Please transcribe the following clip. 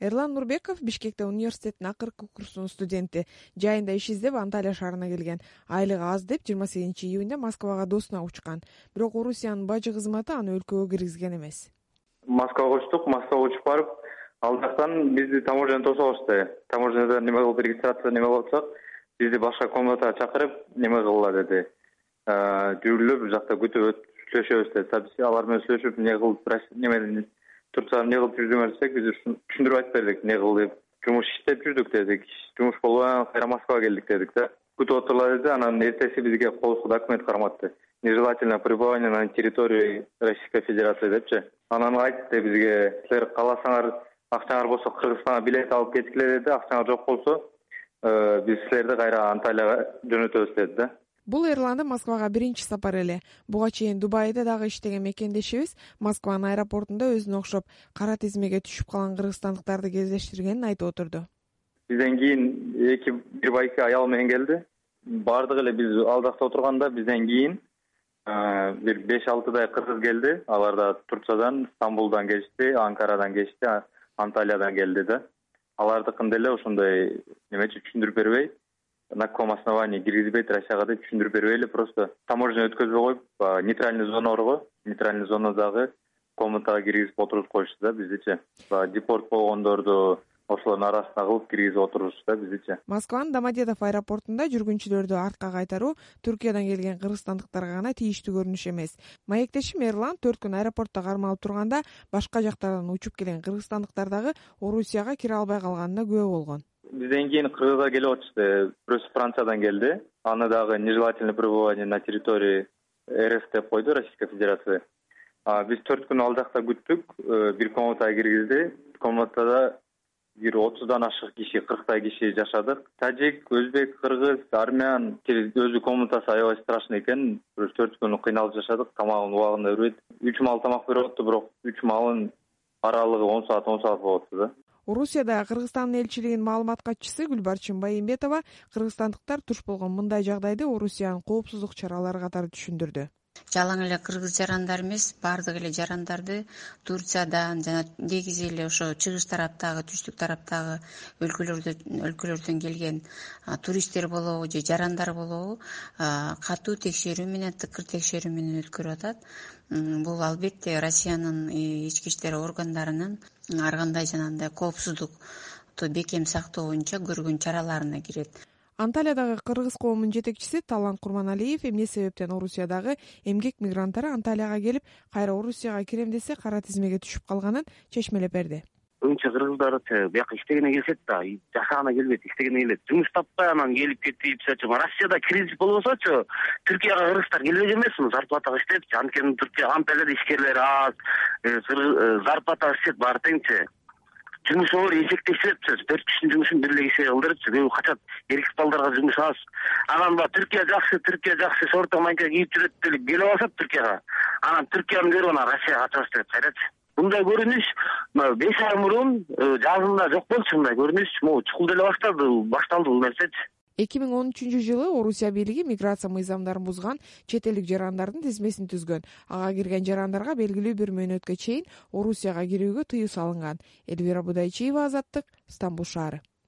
эрлан нурбеков бишкекте университеттин акыркы курсунун студенти жайында иш издеп анталия шаарына келген. Айлыгы аз деп жыйырма сегизинчи июнда москвага досуна учкан. Бирок орусиянын бажы кызматы аны өлкөгө киргизген эмес. Москвага учтук москвага учуп барып ал жактан бизди таможняда тосуп алышты. Таможняда неме кылып регистрация неме кылып атсак бизди башка комнатага чакырып неме кылгыла деди. Жүрүлүп бул жакта күтүп сүйлөшөбүз деди. Алар менен сүйлөшүп эмне кылып турцияда эмне кылып жүрдүңөр десек биз түшүндүрүп айтып бердик эмне жумуш иштеп жүрдүк дедик. Жумуш болбой анан кайра москвага келдик дедик да. Күтүп отурлар деди анан эртеси бизге колубузга документ карматты. Нежелательное пребывание на территории российской федерации депчи. Анан айтты бизге силер кааласаңар акчаңар болсо кыргызстанга билет алып кеткиле деди акчаңар жок болсо э, биз силерди кайра анталияга жөнөтөбүз деди да бул эрландын москвага биринчи сапары эле. Буга чейин дубайда дагы иштеген мекендешибиз москванын аэропортунда өзүнө окшоп кара тизмеге түшүп калган кыргызстандыктарды кездештиргенин айтып отурду. Бизден кийин эки бир байке аял менен келди. Баардыгы эле биз ал жакта отурганда бизден кийин бир беш алтыдай кыргыз келди. Алар да турциядан стамбулдан келишти анкарадан келишти анталиядан келди да. Алардыкын деле ошондой немечи түшүндүрүп бербей на каком основании киргизбейт россияга деп түшүндүрүп бербей эле просто таможня өткөзбөй коюп нейтральный зона бар го нейтральный зонадагы комнатага киргизип отургузуп коюшту да биздичи. Баягы депорт болгондорду ошолордун арасына кылып киргизип отургузушту да биздичи. Москванын домодедов аэропортунда жүргүнчүлөрдү артка кайтаруу туркиядан келген кыргызстандыктарга гана тийиштүү көрүнүш эмес. Маектешим эрлан төрт күн аэропортто кармалып турганда башка жактардан учуп келген кыргызстандыктар дагы орусияга кире албай калганына күбө болгон бизден кийин кыргызга келип атышты бирөөсү франциядан келди. Аны дагы нежелательное пребывание на территории рф деп койду российская федерация биз төрт күн ал жакта күттүк. Э, бир комнатага киргизди. Комнатада бир отуздан ашык киши кырктай киши жашадык. Тажик өзбек кыргыз армян өзү комнатасы аябай страшный экен. Бир төрт күн кыйналып жашадык. Тамагын убагында бербейт үч маал тамак берип атты бирок үч маалын аралыгы он саат он саат болуп атты да орусияда кыргызстандын элчилигинин маалымат катчысы гүлбарчын байымбетова кыргызстандыктар туш болгон мындай жагдайды орусиянын коопсуздук чаралары катары түшүндүрдү жалаң эле кыргыз жарандар эмес баардык эле жарандарды турциядан жана негизи эле ошо чыгыш тараптагы түштүк тараптагы өлкөлөрдөн келген туристтер болобу же жарандар болобу катуу текшерүү менен тыкыр текшерүү менен өткөрүп атат. Бул албетте россиянын ички иштер органдарынын ар кандай жанагындай коопсуздукту бекем сактоо боюнча көргөн чараларына кирет анталиядагы кыргыз коомунун жетекчиси талант курманалиев эмне себептен орусиядагы эмгек мигранттары анталияга келип кайра орусияга кирем десе кара тизмеге түшүп калганын чечмелеп берди. Көбүнчө кыргыздар бияка иштегенге келишет да жашаганга келбейт иштегенге келет жумуш таппай анан келип кетип мисалы үчүн россияда кризис болбосочу. Түркияга кыргыздар келбек эмеспи зарплатага иштепчи анталияда ишкерлер аз э, э, зарплата иштет баары теңчи жумуш оор эсептешиптир төрт кишинин жумушун бир эле кишиге кылдырыпчы көбү качат эркек балдарга жумуш аз. Анан баягы түркия жакшы түркия жакшы. Шорто майка кийип жүрөт деп келип алышат түркияга. Анан түркияны көрүп анан россияга качабыз деп кайрачы мындай көрүнүш беш ай мурун э, жазында жок болчу мындай көрүнүш. Могу чукул деле баштады башталды бул нерсечи эки миң он үчүнчү жылы орусия бийлиги миграция мыйзамдарын бузган чет элдик жарандардын тизмесин түзгөн. Ага кирген жарандарга белгилүү бир мөөнөткө чейин орусияга кирүүгө тыюу салынган. Элвира будайчиева азаттык стамбул шаары